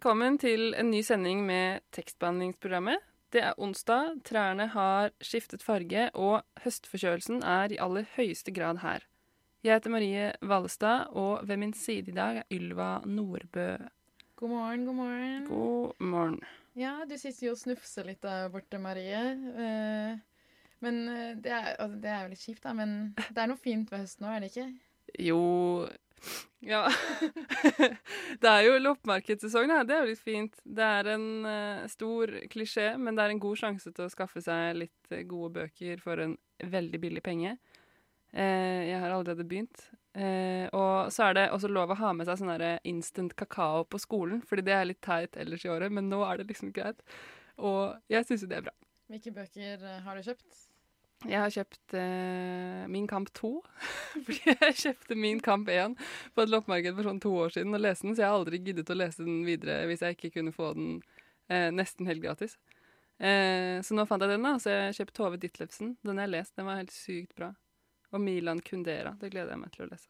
Velkommen til en ny sending med tekstbehandlingsprogrammet. Det er onsdag, trærne har skiftet farge, og høstforkjølelsen er i aller høyeste grad her. Jeg heter Marie Valestad, og ved min side i dag er Ylva Nordbø. God morgen, god morgen. God morgen. Ja, du sitter jo og snufser litt der borte, Marie. Eh, men eh, det er, altså, det er jo litt kjipt, da. Men det er noe fint ved høsten nå, er det ikke? Jo Ja. det er jo loppemarkedssesong, da. Det er jo litt fint. Det er en uh, stor klisjé, men det er en god sjanse til å skaffe seg litt uh, gode bøker for en veldig billig penge. Uh, jeg har allerede begynt. og så er det også lov å ha med seg sånn instant kakao på skolen, fordi det er litt teit ellers i året, men nå er det liksom greit. Og jeg syns jo det er bra. Hvilke bøker har du kjøpt? Jeg har kjøpt eh, Min Kamp 2. Fordi jeg kjøpte Min Kamp 1 på et loppemarked for sånn to år siden og leste den, så jeg har aldri giddet å lese den videre hvis jeg ikke kunne få den eh, nesten helt gratis. Eh, så nå fant jeg den, da. Så jeg har kjøpt Tove Ditlevsen. Den jeg har lest. Den var helt sykt bra. Og Milan Kundera. Det gleder jeg meg til å lese.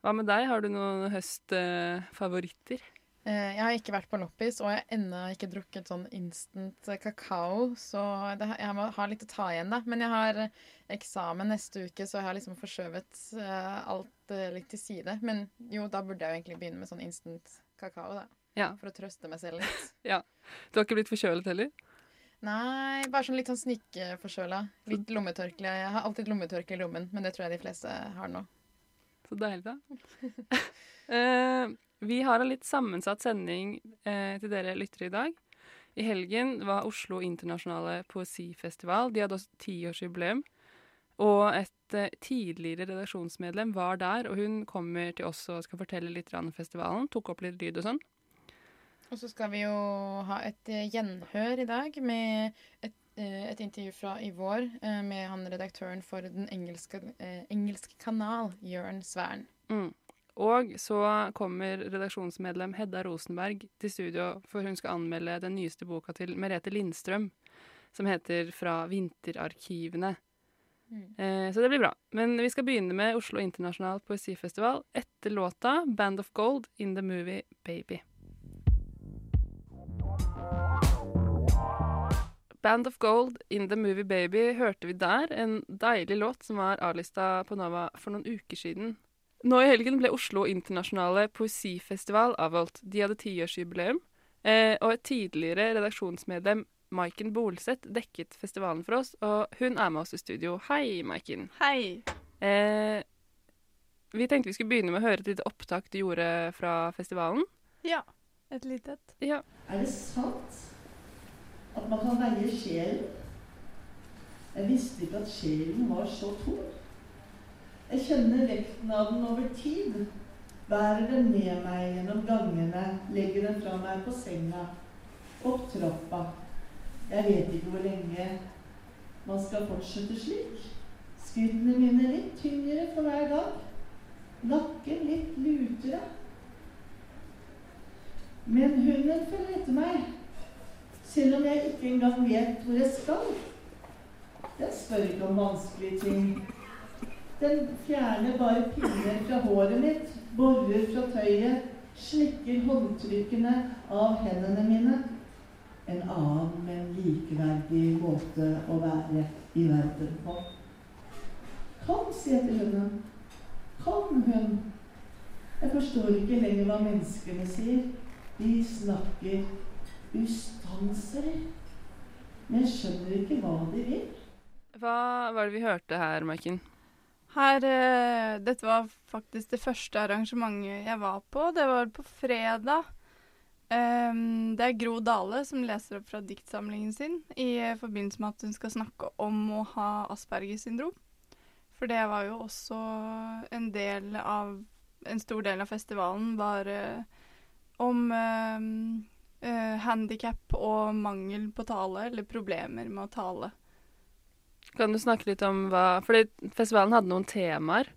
Hva med deg? Har du noen høstfavoritter? Eh, jeg har ikke vært på loppis, og jeg har ennå ikke drukket sånn instant kakao. Så det, jeg må ha litt å ta igjen, da. Men jeg har eksamen neste uke, så jeg har liksom forskjøvet alt litt til side. Men jo, da burde jeg jo egentlig begynne med sånn instant kakao, da. Ja. For å trøste meg selv litt. ja. Du har ikke blitt forkjølet heller? Nei, bare sånn litt sånn snikeforkjøla. Litt lommetørkle. Jeg har alltid lommetørkle i lommen, men det tror jeg de fleste har nå. Så deilig, da. Vi har en litt sammensatt sending eh, til dere lyttere i dag. I helgen var Oslo internasjonale poesifestival. De hadde også tiårsjubileum. Og et eh, tidligere redaksjonsmedlem var der, og hun kommer til oss og skal fortelle litt om festivalen. Tok opp litt lyd og sånn. Og så skal vi jo ha et eh, gjenhør i dag med et, eh, et intervju fra i vår eh, med han redaktøren for den engelske, engelske kanal, Jørn Svern. Mm. Og så kommer redaksjonsmedlem Hedda Rosenberg til studio, for hun skal anmelde den nyeste boka til Merete Lindstrøm, som heter Fra vinterarkivene. Mm. Eh, så det blir bra. Men vi skal begynne med Oslo Internasjonal Poesifestival etter låta 'Band of Gold in the Movie Baby'. Band of Gold in the Movie Baby hørte vi der. En deilig låt som var avlista på Nova for noen uker siden. Nå i helgen ble Oslo internasjonale poesifestival avholdt. De hadde tiårsjubileum, eh, og et tidligere redaksjonsmedlem, Maiken Bolseth, dekket festivalen for oss, og hun er med oss i studio. Hei, Maiken. Hei. Eh, vi tenkte vi skulle begynne med å høre et lite opptak du gjorde fra festivalen. Ja. Et lite et. Ja. Er det sant at man kan veie sjelen? Jeg visste ikke at sjelen var så tung. Jeg kjenner vekten av den over tid. Bærer den med meg gjennom gangene, legger den fra meg på senga, opp trappa. Jeg vet ikke hvor lenge man skal fortsette slik. Skuddene mine litt tyngre for hver dag. Nakken litt lutere. Men hunden følger etter meg, selv om jeg ikke engang vet hvor jeg skal. Jeg spør ikke om vanskelige ting. Den fjerner bare pinner fra håret mitt, borer fra tøyet, slikker håndtrykkene av hendene mine. En annen, men likeverdig måte å være i verden på. Kom, sier jeg til hunden. Kom, hund. Jeg forstår ikke lenger hva menneskene sier. De snakker ustanselig. Men jeg skjønner ikke hva de vil. Hva var det vi hørte her, Maiken? Her eh, Dette var faktisk det første arrangementet jeg var på. Det var på fredag. Um, det er Gro Dale som leser opp fra diktsamlingen sin i forbindelse med at hun skal snakke om å ha Aspergers syndrom. For det var jo også en del av En stor del av festivalen var uh, om eh, eh, handikap og mangel på tale, eller problemer med å tale. Kan du snakke litt om hva Fordi festivalen hadde noen temaer.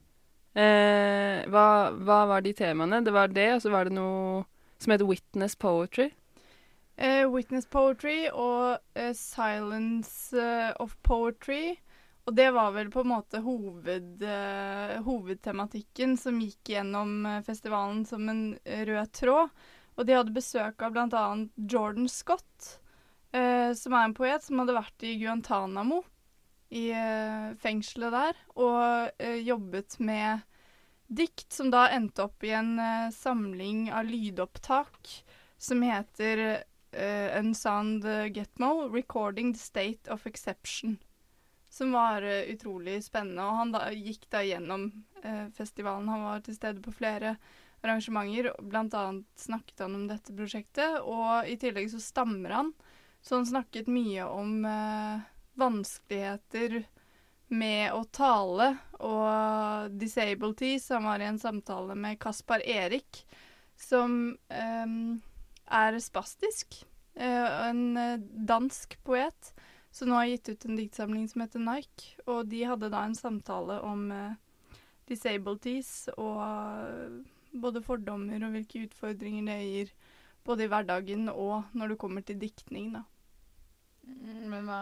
Eh, hva, hva var de temaene? Det var det, og så var det noe som het Witness Poetry. Eh, witness poetry og eh, silence eh, of poetry. Og det var vel på en måte hoved, eh, hovedtematikken som gikk gjennom eh, festivalen som en rød tråd. Og de hadde besøk av bl.a. Jordan Scott, som er en poet som hadde vært i Guantánamo, i fengselet der, og jobbet med dikt som da endte opp i en samling av lydopptak som heter uh, Unsound Getmo, 'Recording the State of Exception'. Som var uh, utrolig spennende. Og han da, gikk da gjennom uh, festivalen. Han var til stede på flere arrangementer. Blant annet snakket han om dette prosjektet. Og i tillegg så stammer han. Så han snakket mye om vanskeligheter med å tale og disabilities. Han var i en samtale med Kaspar Erik, som um, er spastisk. Uh, en uh, dansk poet som nå har gitt ut en diktsamling som heter Nike. Og de hadde da en samtale om uh, disabilities og både fordommer og hvilke utfordringer det gir både i hverdagen og når det kommer til diktning, da. Mm, men hva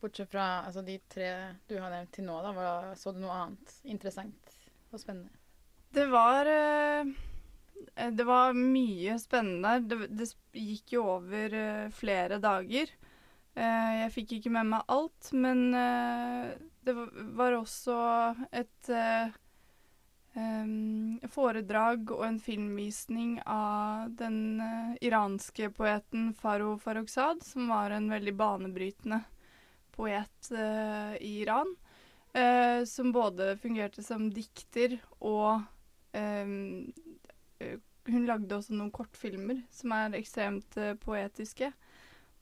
Bortsett fra altså, de tre du har nevnt til nå, da, var, så du noe annet interessant og spennende? Det var Eh, det var mye spennende. Det, det gikk jo over uh, flere dager. Uh, jeg fikk ikke med meg alt, men det var også et foredrag og en filmvisning av den iranske poeten Faro Farrokhzad, som var en veldig banebrytende poet i Iran. som både fungerte som dikter og Eh, hun lagde også noen kortfilmer som er ekstremt poetiske.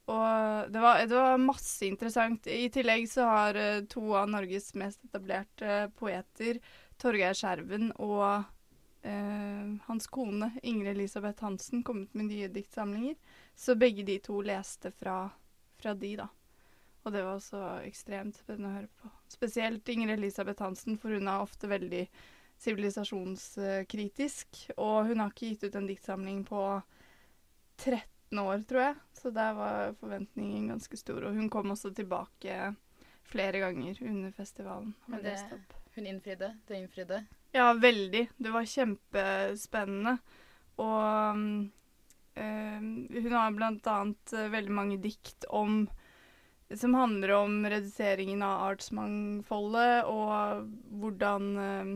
Og det var, det var, masse interessant. I tillegg så har to av Norges mest etablerte poeter, Torgeir Skjerven og hans kone Ingrid Elisabeth Hansen, kommet med nye diktsamlinger. Så begge de to leste fra, fra de, da. Og det var også ekstremt spennende å høre på. Spesielt Ingrid Elisabeth Hansen, for hun er ofte veldig sivilisasjonskritisk. Og hun har ikke gitt ut en diktsamling på 13 år, tror jeg. Så der var forventningen ganske stor. Og hun kom også tilbake flere ganger under festivalen. Men det, hun innfridde? Det innfridde? Ja, veldig. Det var kjempespennende. Og øh, hun har blant annet uh, veldig mange dikt om som handler om reduseringen av artsmangfoldet og hvordan uh,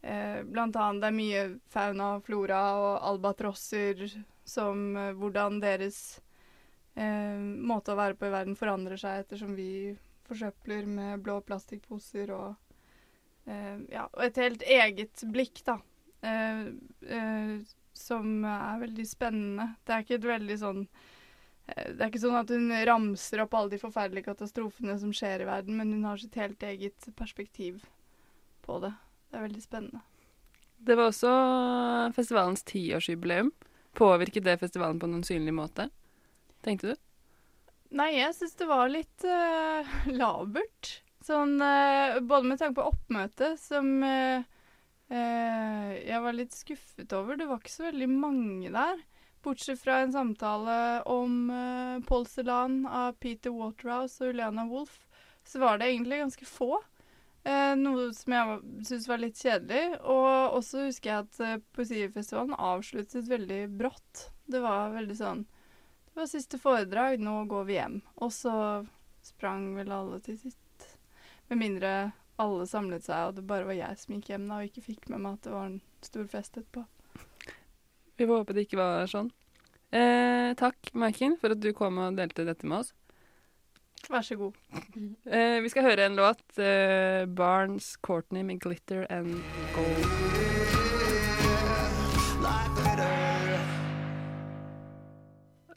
Eh, blant annet det er mye fauna flora og albatrosser som eh, Hvordan deres eh, måte å være på i verden forandrer seg ettersom vi forsøpler med blå plastikkposer og eh, Ja, og et helt eget blikk, da. Eh, eh, som er veldig spennende. Det er ikke et veldig sånn det er ikke sånn at hun ramser opp alle de forferdelige katastrofene som skjer i verden, men hun har sitt helt eget perspektiv på det. Det er veldig spennende. Det var også festivalens tiårsjubileum. Påvirket det festivalen på noen synlig måte? Tenkte du? Nei, jeg syns det var litt uh, labert. Sånn uh, både med tanke på oppmøtet, som uh, jeg var litt skuffet over. Det var ikke så veldig mange der. Bortsett fra en samtale om uh, Polselan av Peter Waterhouse og Uliana Wolff, så var det egentlig ganske få. Uh, noe som jeg syntes var litt kjedelig. Og også husker jeg at uh, Poesifestivalen avsluttet veldig brått. Det var veldig sånn Det var siste foredrag, nå går vi hjem. Og så sprang vel alle til sitt. Med mindre alle samlet seg, og det bare var jeg som gikk hjem da og ikke fikk med meg at det var en stor fest etterpå. Vi får håpe det ikke var sånn. Eh, takk, Maiken, for at du kom og delte dette med oss. Vær så god. Eh, vi skal høre en låt. Eh, Barnes Courtney med 'Glitter and Gold'.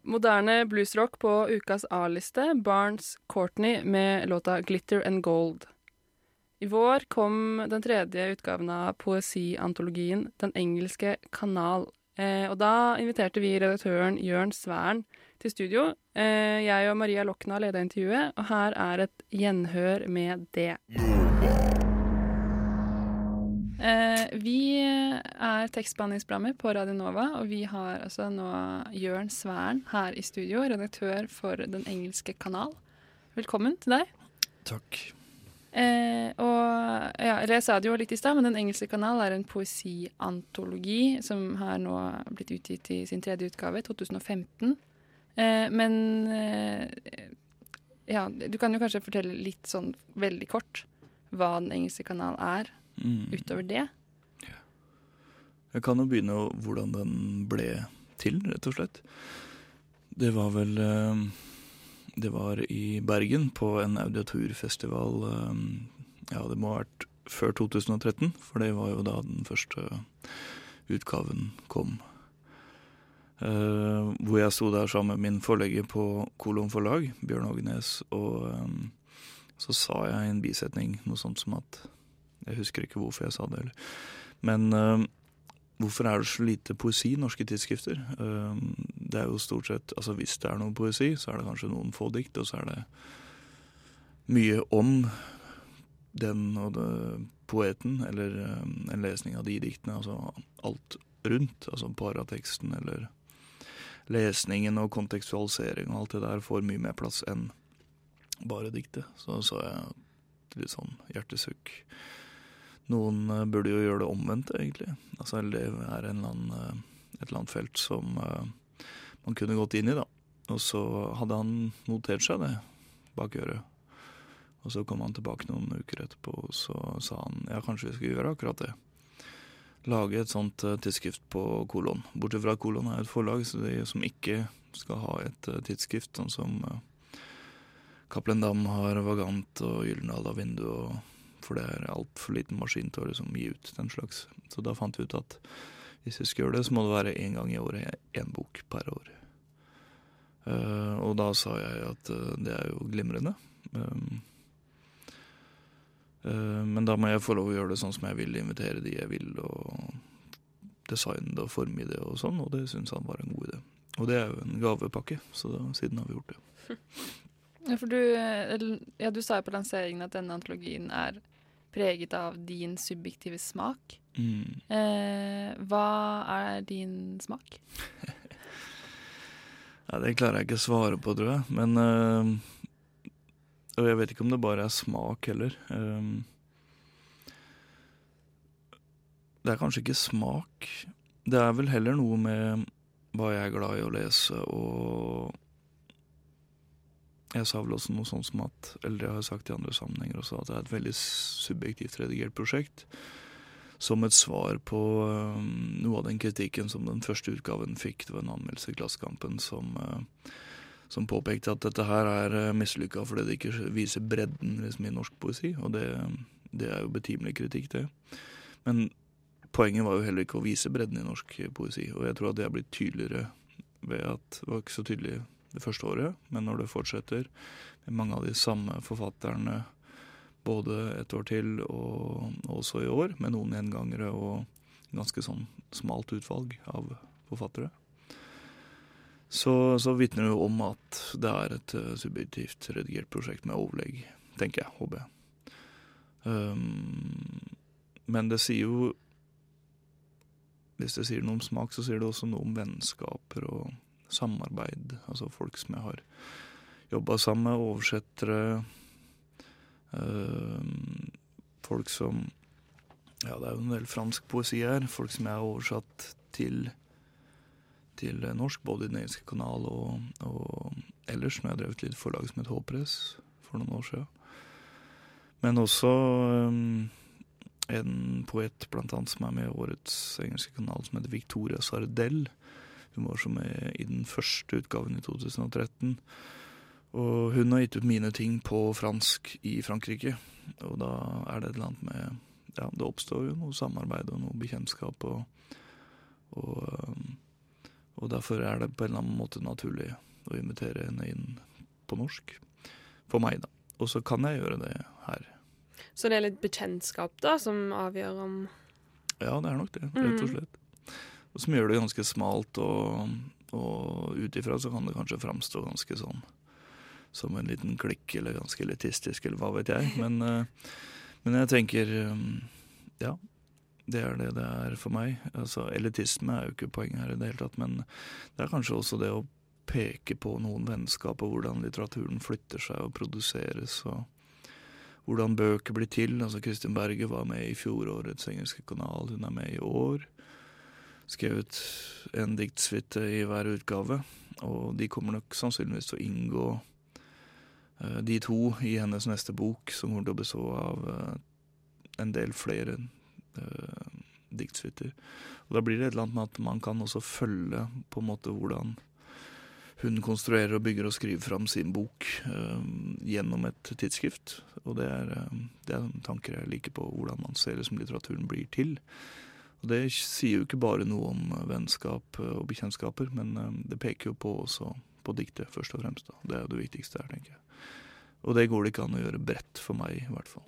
Moderne bluesrock på ukas A-liste. Barnes Courtney med låta 'Glitter and Gold'. I vår kom den tredje utgaven av poesiantologien Den engelske kanal. Eh, og da inviterte vi redaktøren Jørn Svern til studio. Eh, jeg og Maria Lokna leda intervjuet, og her er et gjenhør med det. Eh, vi er tekstbehandlingsprogrammet på Radio Nova, og vi har altså nå Jørn Svern her i studio, redaktør for Den engelske kanal. Velkommen til deg. Takk. Eh, og ja, jeg sa det jo litt i stad, men Den engelske kanal er en poesiantologi som har nå blitt utgitt i sin tredje utgave, 2015. Eh, men eh, ja, du kan jo kanskje fortelle litt sånn veldig kort hva Den engelske kanal er, Mm. utover det. Jeg kan jo begynne hvordan den ble til, rett og slett. Det var vel eh, Det var i Bergen, på en audiaturfestival. eh, Ja, det må ha vært før 2013, for det var jo da den første utgaven kom. Uh, hvor jeg sto der sammen med min forlegger på Kolon forlag, Bjørn Ågenes, og um, så sa jeg i en bisetning noe sånt som at Jeg husker ikke hvorfor jeg sa det heller. Men eh, hvorfor er det så lite poesi i norske tidsskrifter? Eh, det er jo stort sett Altså hvis det er noe poesi, så er det kanskje noen få dikt, og så er det mye om den og det, poeten, eller eh, en lesning av de diktene. Altså alt rundt. Altså parateksten eller lesningen og kontekstualisering og alt det der får mye mer plass enn bare diktet. Så så jeg litt sånn hjertesukk. Noen eh, burde jo gjøre det omvendt, egentlig. Altså, det er annen, eh, et eller annet felt som eh, man kunne gått inn i, da. Og så hadde han notert seg det bak øret. Og så kom han tilbake noen uker etterpå, og så sa han ja, kanskje vi skal gjøre akkurat det. Lage et sånt tidsskrift på Kolon. Bortsett fra at Kolon er et forlag så de som ikke skal ha et tidsskrift, sånn som Cappelen Dam har Vagant og Gyldendal har Vindu, og, for det er altfor liten maskin til å liksom gi ut den slags. Så da fant vi ut at hvis vi skal gjøre det, så må det være én gang i året, én bok per år. Uh, og da sa jeg at uh, det er jo glimrende. Um, uh, men da må jeg få lov å gjøre det sånn som jeg vil, invitere de jeg vil, og designe det og forme det og sånn, og det syns han var en god idé. Og det er jo en gavepakke, så da, siden har vi gjort det. Ja, for du, ja, du sa jo på lanseringen at denne antologien er preget av din subjektive smak. Mm. Eh, hva er din smak? Ja, det klarer jeg ikke å svare på, tror jeg. Men øh, Og jeg vet ikke om det bare er smak heller. Um, det er kanskje ikke smak. Det er vel heller noe med hva jeg er glad i å lese, og Jeg sa vel også noe sånt som at Eller det har jeg sagt i andre sammenhenger også, at det er et veldig subjektivt redigert prosjekt. Som et svar på um, noe av den kritikken som den første utgaven fikk. Det var en anmeldelse i Klassekampen som, uh, som påpekte at dette her er uh, mislykka fordi det ikke viser bredden liksom, i norsk poesi. Og det, det er jo betimelig kritikk, det. Men poenget var jo heller ikke å vise bredden i norsk poesi. Og jeg tror at det er blitt tydeligere ved at det var ikke så tydelig det første året, men når det fortsetter med mange av de samme forfatterne både et år til og også i år, med noen gjengangere og ganske sånn smalt utvalg av forfattere. Så, så vitner det jo om at det er et uh, subjektivt redigert prosjekt med overlegg, tenker jeg, håper jeg. Um, men det sier jo Hvis det sier noe om smak, så sier det også noe om vennskaper og samarbeid. Altså folk som jeg har jobba sammen med, oversettere. Øh, folk som Ja, det er jo en del fransk poesi her. Folk som jeg har oversatt til, til norsk, både i Den engelske kanal og, og ellers, når jeg har drevet litt forlag som het Håpress for noen år siden. Men også øh, en poet blant annet som er med i årets engelske kanal, som heter Victoria Sardell. Hun var som med i den første utgaven i 2013. Og hun har gitt ut mine ting på fransk i Frankrike. Og da er det et eller annet med Ja, det oppstår jo noe samarbeid og noe bekjentskap, og, og, og derfor er det på en eller annen måte naturlig å invitere henne inn på norsk. For meg, da. Og så kan jeg gjøre det her. Så det er litt bekjentskap da, som avgjør om Ja, det er nok det, rett og slett. Og som gjør det ganske smalt, og, og ut ifra så kan det kanskje framstå ganske sånn som en liten klikk, eller ganske elitistisk, eller hva vet jeg. Men, eh, men jeg tenker eh, ja, det er det det er for meg. Altså, elitisme er jo ikke poenget her i det hele tatt, men det er kanskje også det å peke på noen vennskap og hvordan litteraturen flytter seg og produseres, og hvordan bøker blir til. Altså Kristin Berge var med i fjorårets engelske kanal, hun er med i år. Skrevet en diktsuite i hver utgave, og de kommer nok sannsynligvis til å inngå uh, de to i hennes neste bok, som kommer til å bestå av uh, en del flere uh, diktsuiter. Og da blir det et eller annet med at man kan også følge på en måte hvordan hun konstruerer og bygger og skriver fram sin bok gjennom et tidsskrift. Og det er, det er tanker jeg liker på hvordan man ser det som litteraturen blir til. Og det sier jo ikke bare noe om vennskap og bekjentskaper, men det peker jo på også på diktet, først og fremst. Da. Det er jo det viktigste her, tenker jeg. Og det går det ikke an å gjøre bredt for meg, i hvert fall.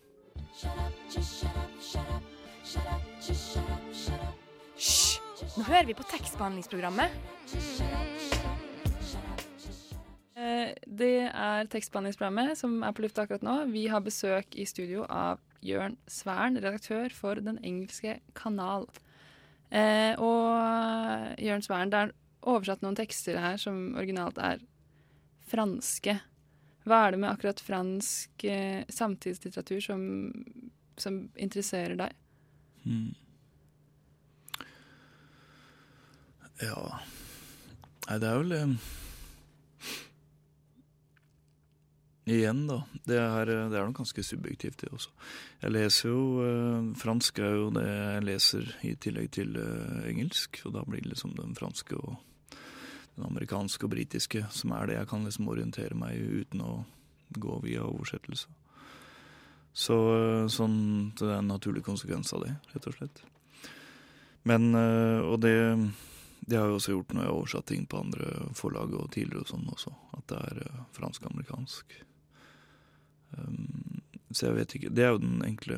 Hysj! Nå hører vi på tekstbehandlingsprogrammet. Eh, det er tekstbehandlingsprogrammet som er på lufta akkurat nå. Vi har besøk i studio av Jørn Svern, redaktør for Den engelske kanal. Eh, og Jørn Svern, det er oversatt noen tekster her som originalt er franske. Hva er det med akkurat fransk eh, samtidslitteratur som, som, interesserer deg? Hmm. Ja Nei, det er vel eh, Igjen, da. Det er, eh, det er noe ganske subjektivt, det også. Jeg leser jo eh, Fransk er jo det jeg leser i tillegg til eh, engelsk, og da blir det liksom den franske og den amerikanske og britiske, som er det jeg kan liksom orientere meg uten å gå via oversettelse. Så sånn, det er en naturlig konsekvens av det, rett og slett. Men eh, Og det, det har jeg også gjort når jeg har oversatt ting på andre forlag og tidligere og sånn også, at det er eh, fransk-amerikansk. Um, så jeg vet ikke Det er jo den enkle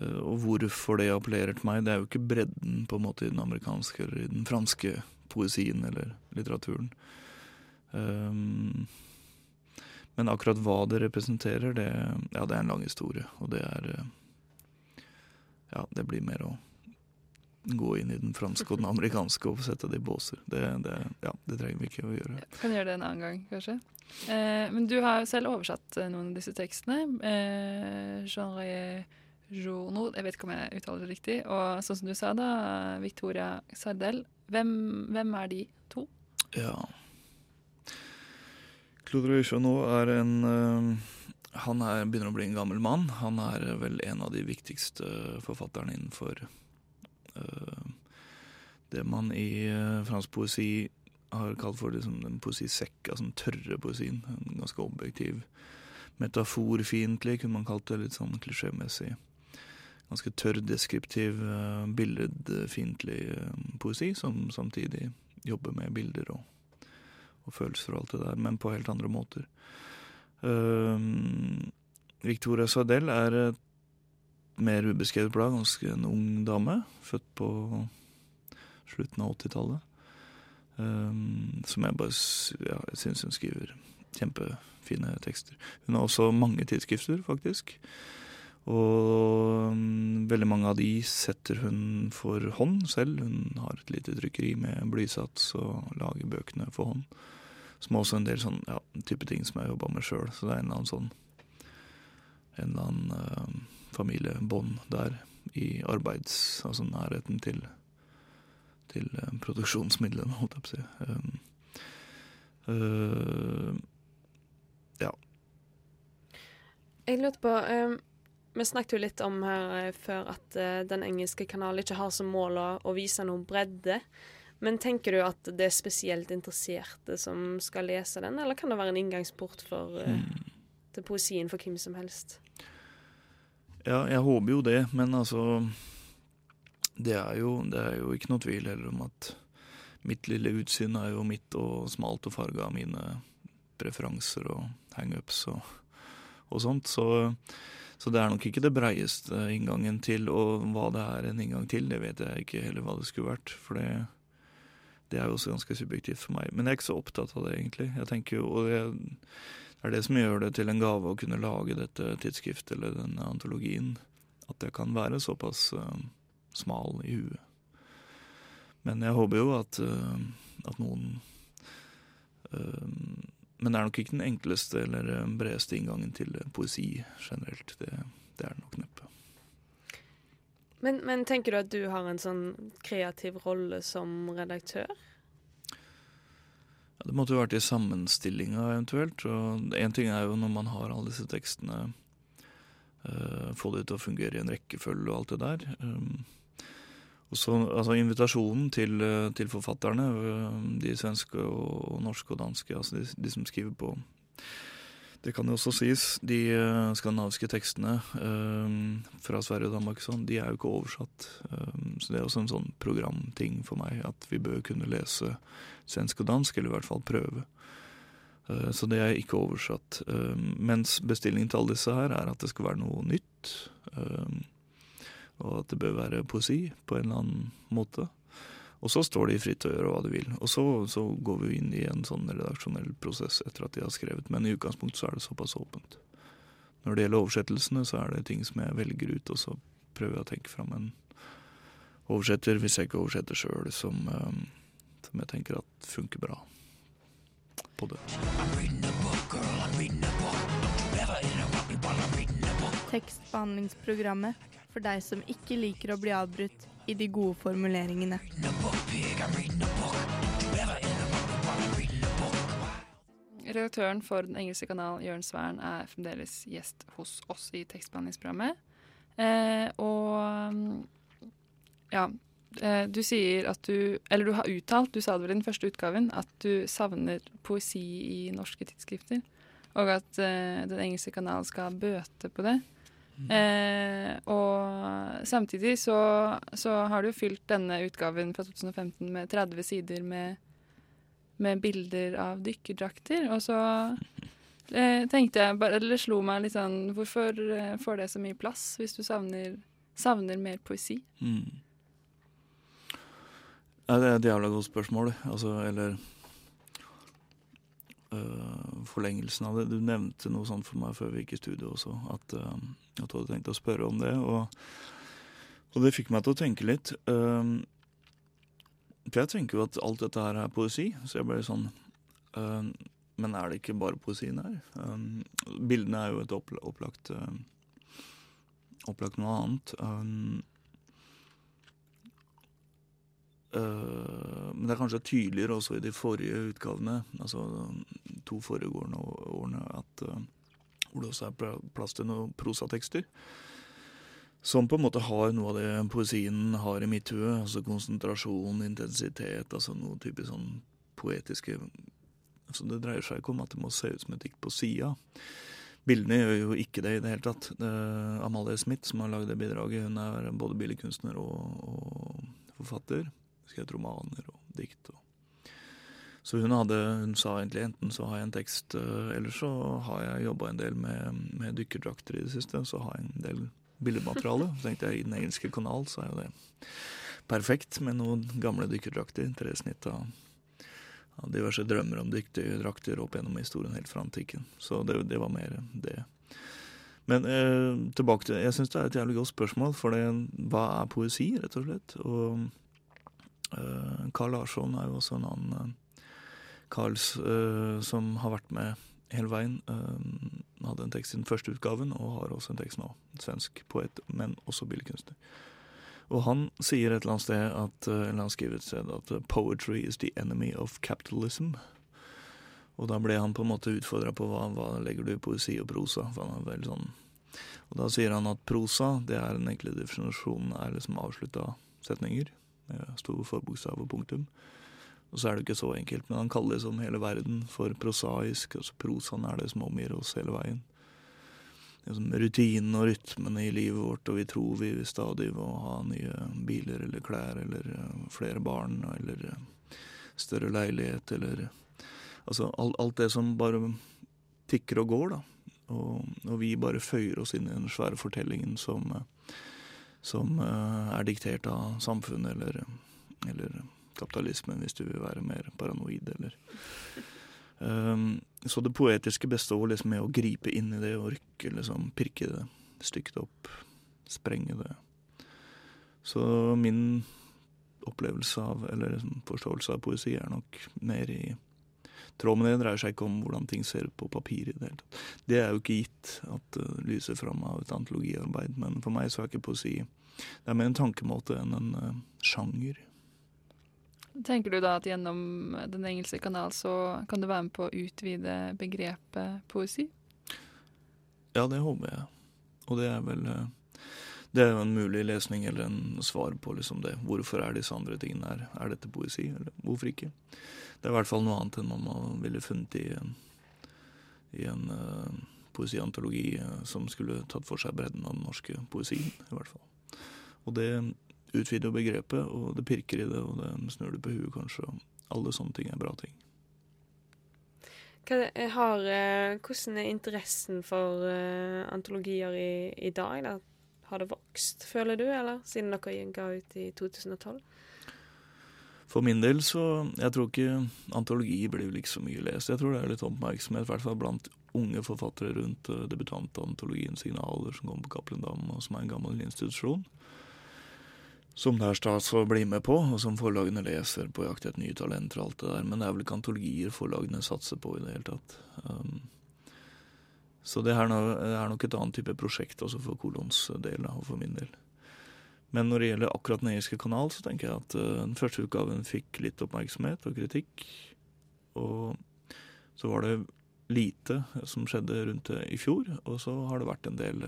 uh, Og hvorfor det appellerer til meg, det er jo ikke bredden på en måte i den amerikanske eller i den franske poesien eller litteraturen. Um, men akkurat hva det representerer, det, ja, det er en lang historie. Og det er eh, Ja, det blir mer å gå inn i den franske og den amerikanske og sette det i båser. Det, det, ja, det trenger vi ikke å gjøre. Ja, kan gjøre det en annen gang, kanskje. Eh, men du har jo selv oversatt eh, noen av disse tekstene. Eh, genre Journal, jeg vet ikke om jeg uttaler det riktig. Og sånn som du sa, da, Victoria Sardel. Hvem, hvem er de to? Ja Claude Røychonot er en uh, Han er, begynner å bli en gammel mann. Han er vel en av de viktigste forfatterne innenfor det man i uh, fransk poesi har kalt for liksom, den poesisekka, altså den tørre poesien. En ganske objektiv, metaforfiendtlig, kunne man kalt det. Litt sånn klisjémessig ganske tørr, deskriptiv, uh, billedfiendtlig poesi, som samtidig jobber med bilder og, og, følelser og alt det der, men på helt andre måter. Uh, Victoria Sardell er et mer ubeskrevet blad, ganske en ung dame, født på slutten av 80-tallet. Um, som jeg bare ja, syns hun skriver kjempefine tekster. Hun har også mange tidsskrifter, faktisk. Og um, veldig mange av de setter hun for hånd selv. Hun har et lite trykkeri med blysats og lager bøkene for hånd. Som også en del sånn ja, type ting som jeg jobba med sjøl. Så det er en eller annen sånn En eller annen uh, familiebånd der i arbeids... Altså nærheten til, til uh, produksjonsmidlene, holdt jeg på å si. Um, uh, ja. Jeg lurte på um vi snakket jo litt om her eh, før at uh, den engelske kanalen ikke har som mål å, å, vise noen bredde. Men tenker du at det er spesielt interesserte som skal lese den, eller kan det være en inngangsport for, uh, mm. til poesien for hvem som helst? Ja, jeg håper jo det, men altså det er, jo, det er jo ikke noe tvil heller om at mitt lille utsyn er jo mitt og smalt og farga av mine preferanser og hangups og, og sånt. Så Så det er nok ikke det breieste inngangen til, og hva det er en inngang til, det vet jeg ikke heller hva det skulle vært. For det, det er jo også ganske subjektivt for meg. Men jeg er ikke så opptatt av det, egentlig. Jeg tenker jo, og det er det som gjør det til en gave å kunne lage dette tidsskriftet eller denne antologien. At jeg kan være såpass uh, smal i huet. Men jeg håper jo at, uh, at noen uh, men det er nok ikke den enkleste eller bredeste inngangen til poesi generelt. Det, det er det nok neppe. Men, men, tenker du at du har en sånn kreativ rolle som redaktør? Ja, det måtte jo vært i sammenstillinga eventuelt. og Én ting er jo når man har alle disse tekstene, uh, få det til å fungere i en rekkefølge og alt det der. Um, og så, altså Invitasjonen til, eh, til, forfatterne, de svenske og norske og danske, altså de, de, som skriver på Det kan jo også sies, de uh, skandinaviske tekstene uh, fra Sverige og Danmark sånn, de er jo ikke oversatt. Um, så det er også en sånn programting for meg, at vi bør kunne lese svensk og dansk, eller i hvert fall prøve. Uh, så det er ikke oversatt. mens bestillingen til alle disse her er at det skal være noe nytt. Um, og at det bør være poesi på en eller annen måte. Og så står de fritt til å gjøre hva de vil. Og så, så, går vi inn i en sånn redaksjonell prosess etter at de har skrevet. Men i utgangspunktet så er det såpass åpent. Når det gjelder oversettelsene, så er det ting som jeg velger ut, og så prøver jeg å tenke fram en oversetter, hvis jeg ikke oversetter sjøl, som, um, som, jeg tenker at funker bra på det. Tekstbehandlingsprogrammet for deg som ikke liker å bli avbrutt i de gode formuleringene. Redaktøren for den engelske kanalen, Jørn Svern er fremdeles gjest hos oss i tekstbehandlingsprogrammet. Eh, og ja, eh, du sier at du Eller du har uttalt, du sa det vel i den første utgaven, at du savner poesi i norske tidsskrifter. Og at eh, den engelske kanal skal bøte på det. Eh, og samtidig så, så, har du fylt denne utgaven fra 2015 med 30 sider med, med bilder av dykkerdrakter. Og så eh, tenkte jeg bare, eller slo meg litt sånn Hvorfor eh, får det så mye plass hvis du savner, savner mer poesi? Mm. Ja, det er et jævla godt spørsmål. Altså, eller uh, forlengelsen av det. Du nevnte noe sånt for meg før vi gikk i studio også, at, uh, at, du hadde tenkt å spørre om det. Og, og, det fikk meg til å tenke litt. Uh, for jeg tenker jo at alt dette her er poesi, så jeg ble sånn Men er det ikke bare poesien her? bildene er jo et opplagt opplagt noe annet. Um, Uh, men det er kanskje tydeligere også i de forrige utgavene, altså to foregående årene, at, uh, hvor det også er plass til noen prosatekster. Som på en måte har noe av det poesien har i mitt hue. Altså konsentrasjon, intensitet, altså noe typisk sånn poetiske altså Det dreier seg ikke om at det må se ut som et dikt på sida. Bildene gjør jo ikke det i det hele tatt. Det Amalie Smith, som har lagd det bidraget, hun er både billedkunstner og, og forfatter skrevet romaner og dikt. Og. Så hun, hadde, hun sa egentlig enten så har jeg en tekst, eh, eller så har jeg jobba en del med, med dykkerdrakter i det siste. Så har jeg en del billedmateriale. Så tenkte jeg i den engelske kanal så er jo det perfekt med noen gamle dykkerdrakter. Tre snitt av, av diverse drømmer om dykkerdrakter opp gjennom historien helt fra antikken. Så det, det var mer det. Men eh, tilbake til Jeg syns det er et jævlig godt spørsmål, for det, hva er poesi, rett og slett? Og Carl Larsson er jo også en annen Carls eh, som har vært med hele veien. Eh, hadde en tekst i den første utgaven, og har også en tekst nå. Svensk poet, men også billedkunstner. Og han sier et eller annet sted at, eller han skriver et sted at 'poetry is the enemy of capitalism'. Og da ble han på en måte utfordra på hva, hva legger du i poesi og prosa. For han er veldig sånn Og da sier han at prosa, det er den enkle definisjonen, er liksom avslutta setninger med store forbokstav og punktum. Og så er det ikke så enkelt, men han kaller liksom hele verden for prosaisk. altså Prosaen er det som omgir oss hele veien. Liksom rutinen og rytmene i livet vårt, og vi tror vi stadig må ha nye biler eller klær eller eh, flere barn eller eh, større leilighet eller Altså alt, alt det som bare tikker og går, da. Og, og vi bare føyer oss inn i den svære fortellingen som, eh, som eh, er diktert av samfunnet eller, eller kapitalismen, hvis du vil være mer paranoid, eller um, Så det poetiske består liksom med å gripe inn i det rykke, liksom, pirke det stygt opp, sprenge det. Så min opplevelse av, eller liksom forståelse av poesi er nok mer i tråd med det. Det dreier seg ikke om hvordan ting ser ut på papir i det hele tatt. Det er jo ikke gitt at det lyser fram av et antologiarbeid, men for meg så er ikke poesi Det er mer en tankemåte enn en uh, sjanger. Tenker du da at gjennom Den engelske kanal så kan du være med på å utvide begrepet poesi? Ja, det håper jeg. Og det er vel uh, det er jo en mulig lesning eller en svar på liksom det. Hvorfor er disse andre tingene her? Er dette poesi, eller hvorfor ikke? Det er i hvert fall noe annet enn man ville funnet i en, i en uh, poesiantologi uh, som skulle tatt for seg bredden av den norske poesien, i hvert fall. Og det utvider begrepet, og det pirker i det, og det snur det på huet, kanskje. Og alle sånne ting er bra ting. Hva har, hvordan er interessen for antologier i, i dag? Da? Har det vokst, føler du, eller siden dere ga ut i 2012? For min del så Jeg tror ikke antologi blir vel ikke så mye lest. Jeg tror det er litt oppmerksomhet, i hvert fall blant unge forfattere rundt uh, debutantantologien Signaler, som kommer på Cappelen Dam, og som er en gammel institusjon. Som det er stas å bli med på, og som forlagene leser på jakt etter nye talenter og alt det der. Men det er vel ikke antologier forlagene satser på i det hele tatt. Um, så det er, noe, det er, nok et annet type prosjekt også for Kolons del, og for min del. Men når det gjelder akkurat Den engelske kanal, så tenker jeg at uh, den første utgaven fikk litt oppmerksomhet og kritikk. Og så var det lite som skjedde rundt det i fjor, og så har det vært en del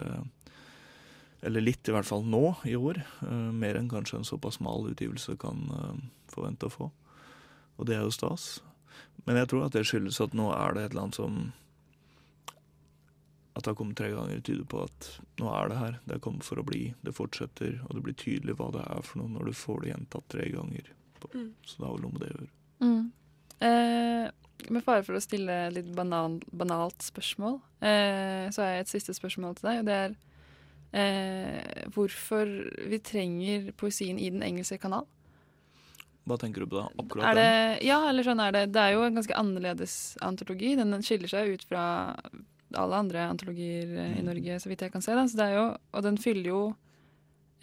Eller litt, i hvert fall nå i år. Mer enn kanskje en såpass smal utgivelse kan forvente å få. Og det er jo stas. Men jeg tror at det skyldes at nå er det et eller annet som at det har kommet tre ganger, tyder på at nå er det her. Det er kommet for å bli. Det fortsetter, og det blir tydelig hva det er for noe når du får det gjentatt tre ganger. Mm. Så det har vel noe med det å gjøre. Mm. Eh, med fare for å stille litt banal, banalt spørsmål, eh, så har jeg et siste spørsmål til deg. og det er eh, hvorfor vi trenger poesien i Den engelske kanal. Hva tenker du på da? Akkurat er det, den? Ja, eller sånn er det. Det er jo en ganske annerledes antologi. Den skiller seg ut fra alle andre antologier eh, i mm. Norge, så vidt jeg kan se. Jo, og den fyller jo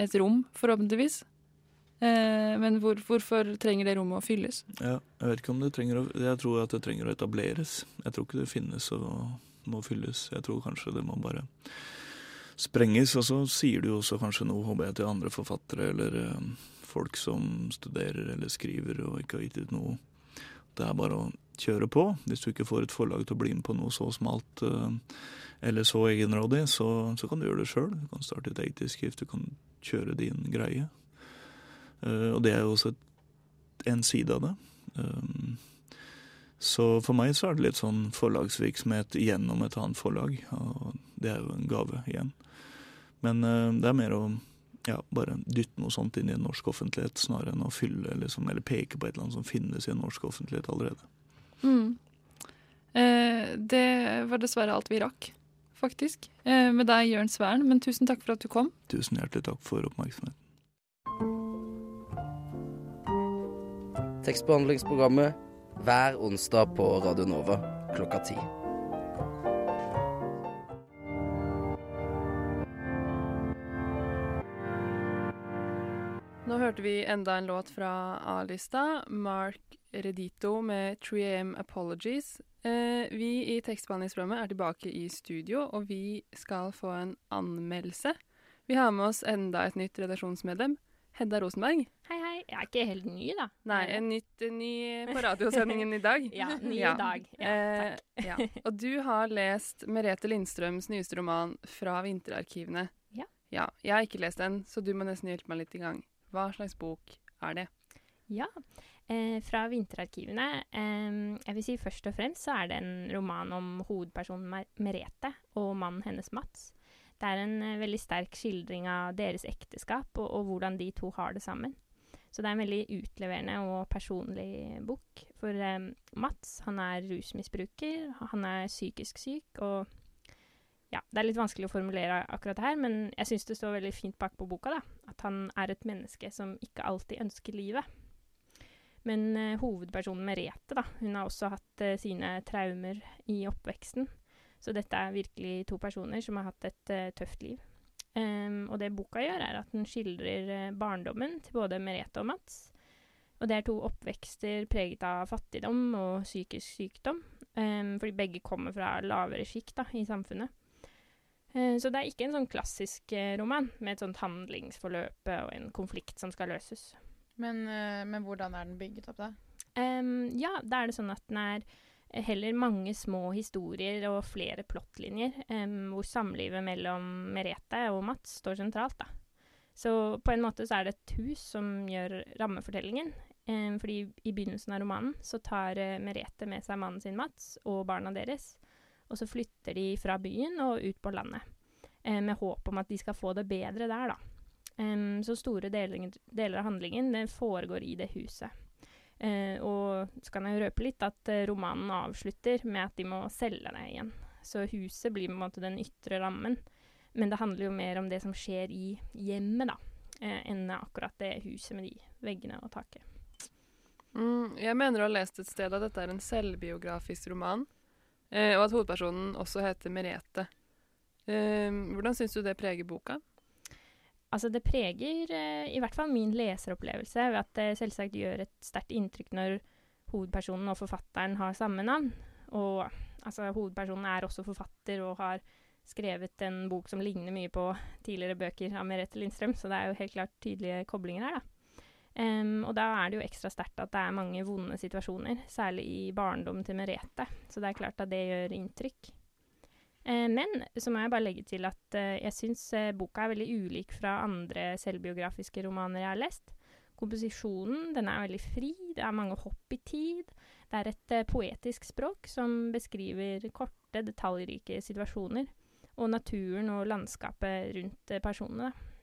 et rom, forhåpentligvis. Eh, men hvor, hvorfor trenger det rommet å fylles? Ja, jeg vet ikke om det trenger å Jeg tror at det trenger å etableres. Jeg tror ikke det finnes og må fylles. Jeg tror kanskje det må bare sprenges. Og så sier du jo også kanskje noe, håper jeg, til andre forfattere eller eh, folk som studerer eller skriver og ikke har gitt ut noe. Det er bare å kjøre på. Hvis du ikke får et forlag til å bli med på noe så smalt uh, eller så egenrådig, så, så, kan du gjøre det sjøl. Du kan starte et eget tidsskrift, du kan kjøre din greie. Uh, og det er jo også en side av det. Um, så for meg så er det litt sånn forlagsvirksomhet gjennom et annet forlag, og det er jo en gave igjen. Men det er mer å ja, bare dytte noe sånt inn i en norsk offentlighet, snarere enn å fylle liksom, eller peke på et eller annet som finnes i en norsk offentlighet allerede. Mm. Eh, det var dessverre alt vi rakk, faktisk. Eh, med deg, Jørn Svern. Men tusen takk for at du kom. Tusen hjertelig takk for oppmerksomheten. Tekstbehandlingsprogrammet hver onsdag på Radio Nova klokka ti. Hørte vi enda en låt fra A-lista. Mark Redito med 3AM Apologies. Eh, vi i tekstbehandlingsprogrammet er tilbake i studio, og vi skal få en anmeldelse. Vi har med oss enda et nytt redaksjonsmedlem. Hedda Rosenberg. Hei, hei. Jeg er ikke helt ny, da. Nei, en nytt, ny på radiosendingen i dag. ja, ny ja. i dag. Ja, takk. Eh, ja. Og du har lest Merete Lindstrøms nyeste roman 'Fra vinterarkivene'. Ja. ja. Jeg har ikke lest den, så du må nesten hjelpe meg litt i gang. Hva slags bok er det? Ja, Eh, fra vinterarkivene. Eh, jeg vil si Først og fremst så er det en roman om hovedpersonen Merete og mannen hennes Mats. Det er en eh, veldig sterk skildring av deres ekteskap og, og, hvordan de to har det sammen. Så det er en veldig utleverende og personlig bok. For Mats han er rusmisbruker, han er psykisk syk, og ja, Det er litt vanskelig å formulere akkurat det her, men jeg syns det står veldig fint bak på boka. da, At han er et menneske som ikke alltid ønsker livet. Men uh, hovedpersonen Merete da, hun har også hatt uh, sine traumer i oppveksten. Så dette er virkelig to personer som har hatt et uh, tøft liv. Um, og det boka gjør, er at den skildrer barndommen til både Merete og Mats. Og det er to oppvekster preget av fattigdom og psykisk sykdom. Um, fordi begge kommer fra lavere sjikt i samfunnet. Uh, så det er ikke en sånn klassisk uh, roman med et sånt handlingsforløp og en konflikt som skal løses. Men, men hvordan er den bygget opp, da? Um, ja, da er det sånn at den er heller mange små historier og flere plottlinjer, um, hvor samlivet mellom Merete og Mats står sentralt. da. Så på en måte så er det et hus som gjør rammefortellingen. Um, fordi i begynnelsen av romanen så tar uh, Merete med seg mannen sin Mats og barna deres. Og så flytter de fra byen og ut på landet. Eh, med håp om at de skal få det bedre der, da. Um, så store deler, deler av handlingen foregår i det huset. Uh, og så kan jeg røpe litt at uh, romanen avslutter med at de må selge det igjen. Så huset blir på en måte den ytre rammen. Men det handler jo mer om det som skjer i hjemmet, da. Uh, enn akkurat det huset med de veggene og taket. Mm, jeg mener å ha lest et sted at dette er en selvbiografisk roman, og at hovedpersonen også heter Merete. hvordan syns du det preger boka? Altså, det preger eh, i hvert fall min leseropplevelse ved at det selvsagt gjør et sterkt inntrykk når hovedpersonen og forfatteren har samme navn. Og altså, hovedpersonen er også forfatter og har skrevet en bok som ligner mye på tidligere bøker av Merete Lindstrøm, så det er jo helt klart tydelige koblinger her, da. Um, og da er det jo ekstra sterkt at det er mange vonde situasjoner, særlig i barndommen til Merete. Så det er klart at det gjør inntrykk. Eh, men så må jeg bare legge til at uh, jeg syns uh, boka er veldig ulik fra andre selvbiografiske romaner jeg har lest. Komposisjonen den er veldig fri, det er mange hopp i tid. Det er et poetisk språk som beskriver korte, detaljrike situasjoner. Og naturen og landskapet rundt personene. personene.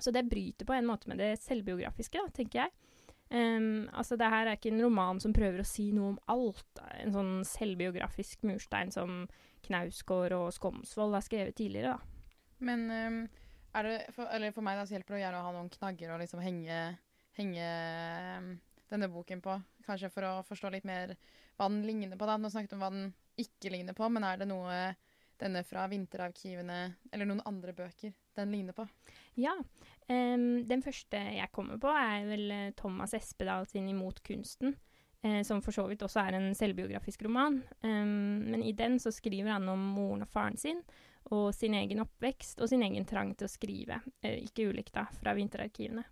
Så det bryter på en måte med det selvbiografiske, da, tenker jeg. Um, altså, det her er ikke en roman som prøver å si noe om alt. En sånn selvbiografisk murstein som Knausgård og Skomsvold har skrevet tidligere, da. Men um, er det for, eller for meg da, så hjelper det å gjerne ha noen knagger å liksom henge, henge um, denne boken på. Kanskje for å forstå litt mer hva den ligner på. da. Nå snakket vi om hva den ikke ligner på, men er det noe denne fra vinterarkivene eller noen andre bøker den ligner på? Ja. Um, den første jeg kommer på, er vel eh, Thomas Espedal sin 'Imot kunsten'. Eh, som for så vidt også er en selvbiografisk roman. Um, men i den så skriver han om moren og faren sin, og sin egen oppvekst og sin egen trang til å skrive. Eh, ikke ulikt da, fra vinterarkivene.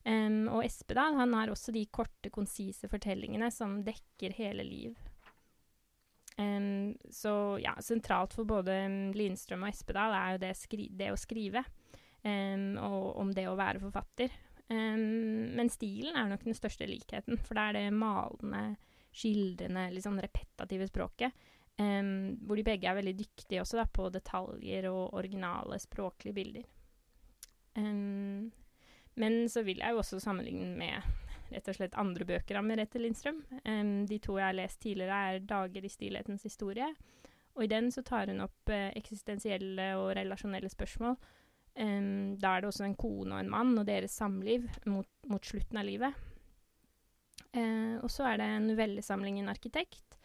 Um, og Espedal han har også de korte, konsise fortellingene som dekker hele liv. Um, så ja, sentralt for både Lindstrøm og Espedal er jo det, det å skrive. Um, og om det å være forfatter. Um, men stilen er nok den største likheten, for det er det malende, skildrende, litt sånn repetative språket. Um, hvor de begge er veldig dyktige også da, på detaljer og originale språklige bilder. Men så vil jeg jo også sammenligne med rett og slett andre bøker av Merete Lindstrøm. de to jeg har lest tidligere, er 'Dager i stillhetens historie'. Og i den så tar hun opp uh, eksistensielle og relasjonelle spørsmål Um, da er det også en kone og en mann og deres samliv mot, mot slutten av livet. Uh, og så er det en novellesamling 'En arkitekt',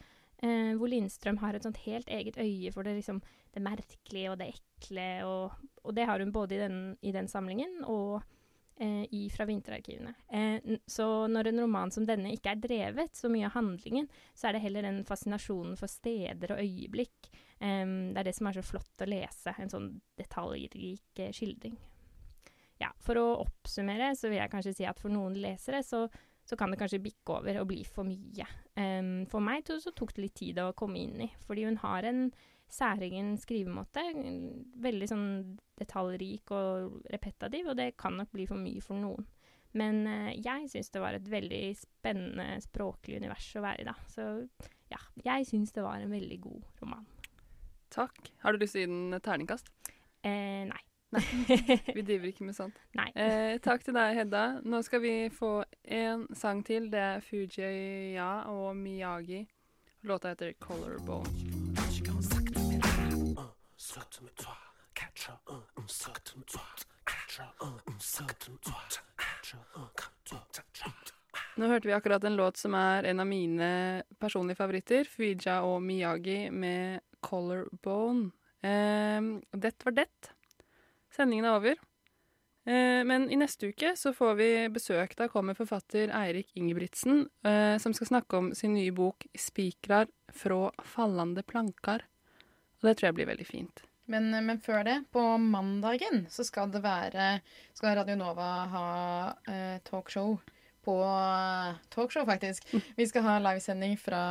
uh, hvor Lindstrøm har et sånt helt eget øye for det, liksom, det merkelige og det ekle. Og, og, det har hun både i den, i den samlingen og uh, i Fra vinterarkivene. så når en roman som denne ikke er drevet så mye av handlingen, så er det heller den fascinasjonen for steder og øyeblikk Um, det er det som er så flott å lese, en sånn detaljrik eh, skildring. Ja, for å oppsummere så vil jeg kanskje si at for noen lesere så, så kan det kanskje bikke over og bli for mye. Um, for meg to, så tok det litt tid å komme inn i, fordi hun har en særegen skrivemåte. Veldig sånn detaljrik og repetativ, og det kan nok bli for mye for noen. Men uh, jeg syns det var et veldig spennende språklig univers å være i, da. Så ja, jeg syns det var en veldig god roman. Takk. Har du lyst til å gi den terningkast? Eh, nei. nei. Vi driver ikke med sånt. Nei. Eh, takk til deg, Hedda. Nå skal vi få en sang til. Det er Fujiya og Miyagi. Låta heter 'Colorbone'. Nå hørte vi akkurat en låt som er en av mine personlige favoritter. Fuija og Miyagi med 'Collarbone'. Eh, det var det. Sendingen er over. Eh, men i neste uke så får vi besøk. Da kommer forfatter Eirik Ingebrigtsen, eh, som skal snakke om sin nye bok 'Spikrar frå fallande plankar'. Og det tror jeg blir veldig fint. Men, men før det, på mandagen, så skal det være Skal Radio Nova ha eh, talkshow på talkshow, faktisk. Vi skal ha livesending fra,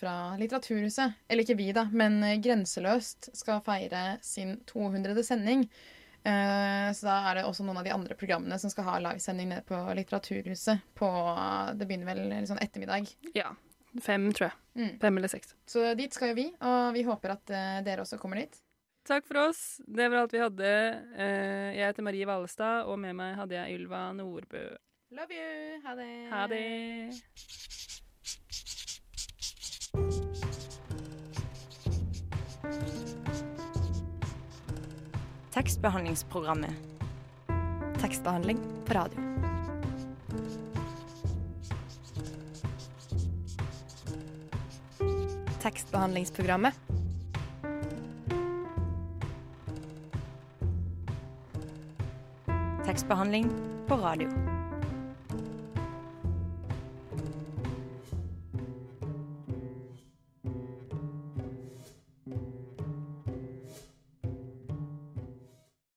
fra Litteraturhuset. Eller ikke vi, da, men Grenseløst skal feire sin 200. sending. Eh, så da er det også noen av de andre programmene som skal ha livesending nede på Litteraturhuset. På, det begynner vel sånn ettermiddag. Ja. Fem, tror jeg. Mm. Fem eller seks. Så dit skal jo vi, og vi håper at eh, dere også kommer dit. Takk for oss. Det var alt vi hadde. Eh, Jeg heter Marie Valestad, og med meg hadde jeg Ylva Nordbø. Love you! Ha det! Ha det. Tekstbehandlingsprogrammet. Tekstbehandling på radio. Tekstbehandlingsprogrammet. Tekstbehandling på radio.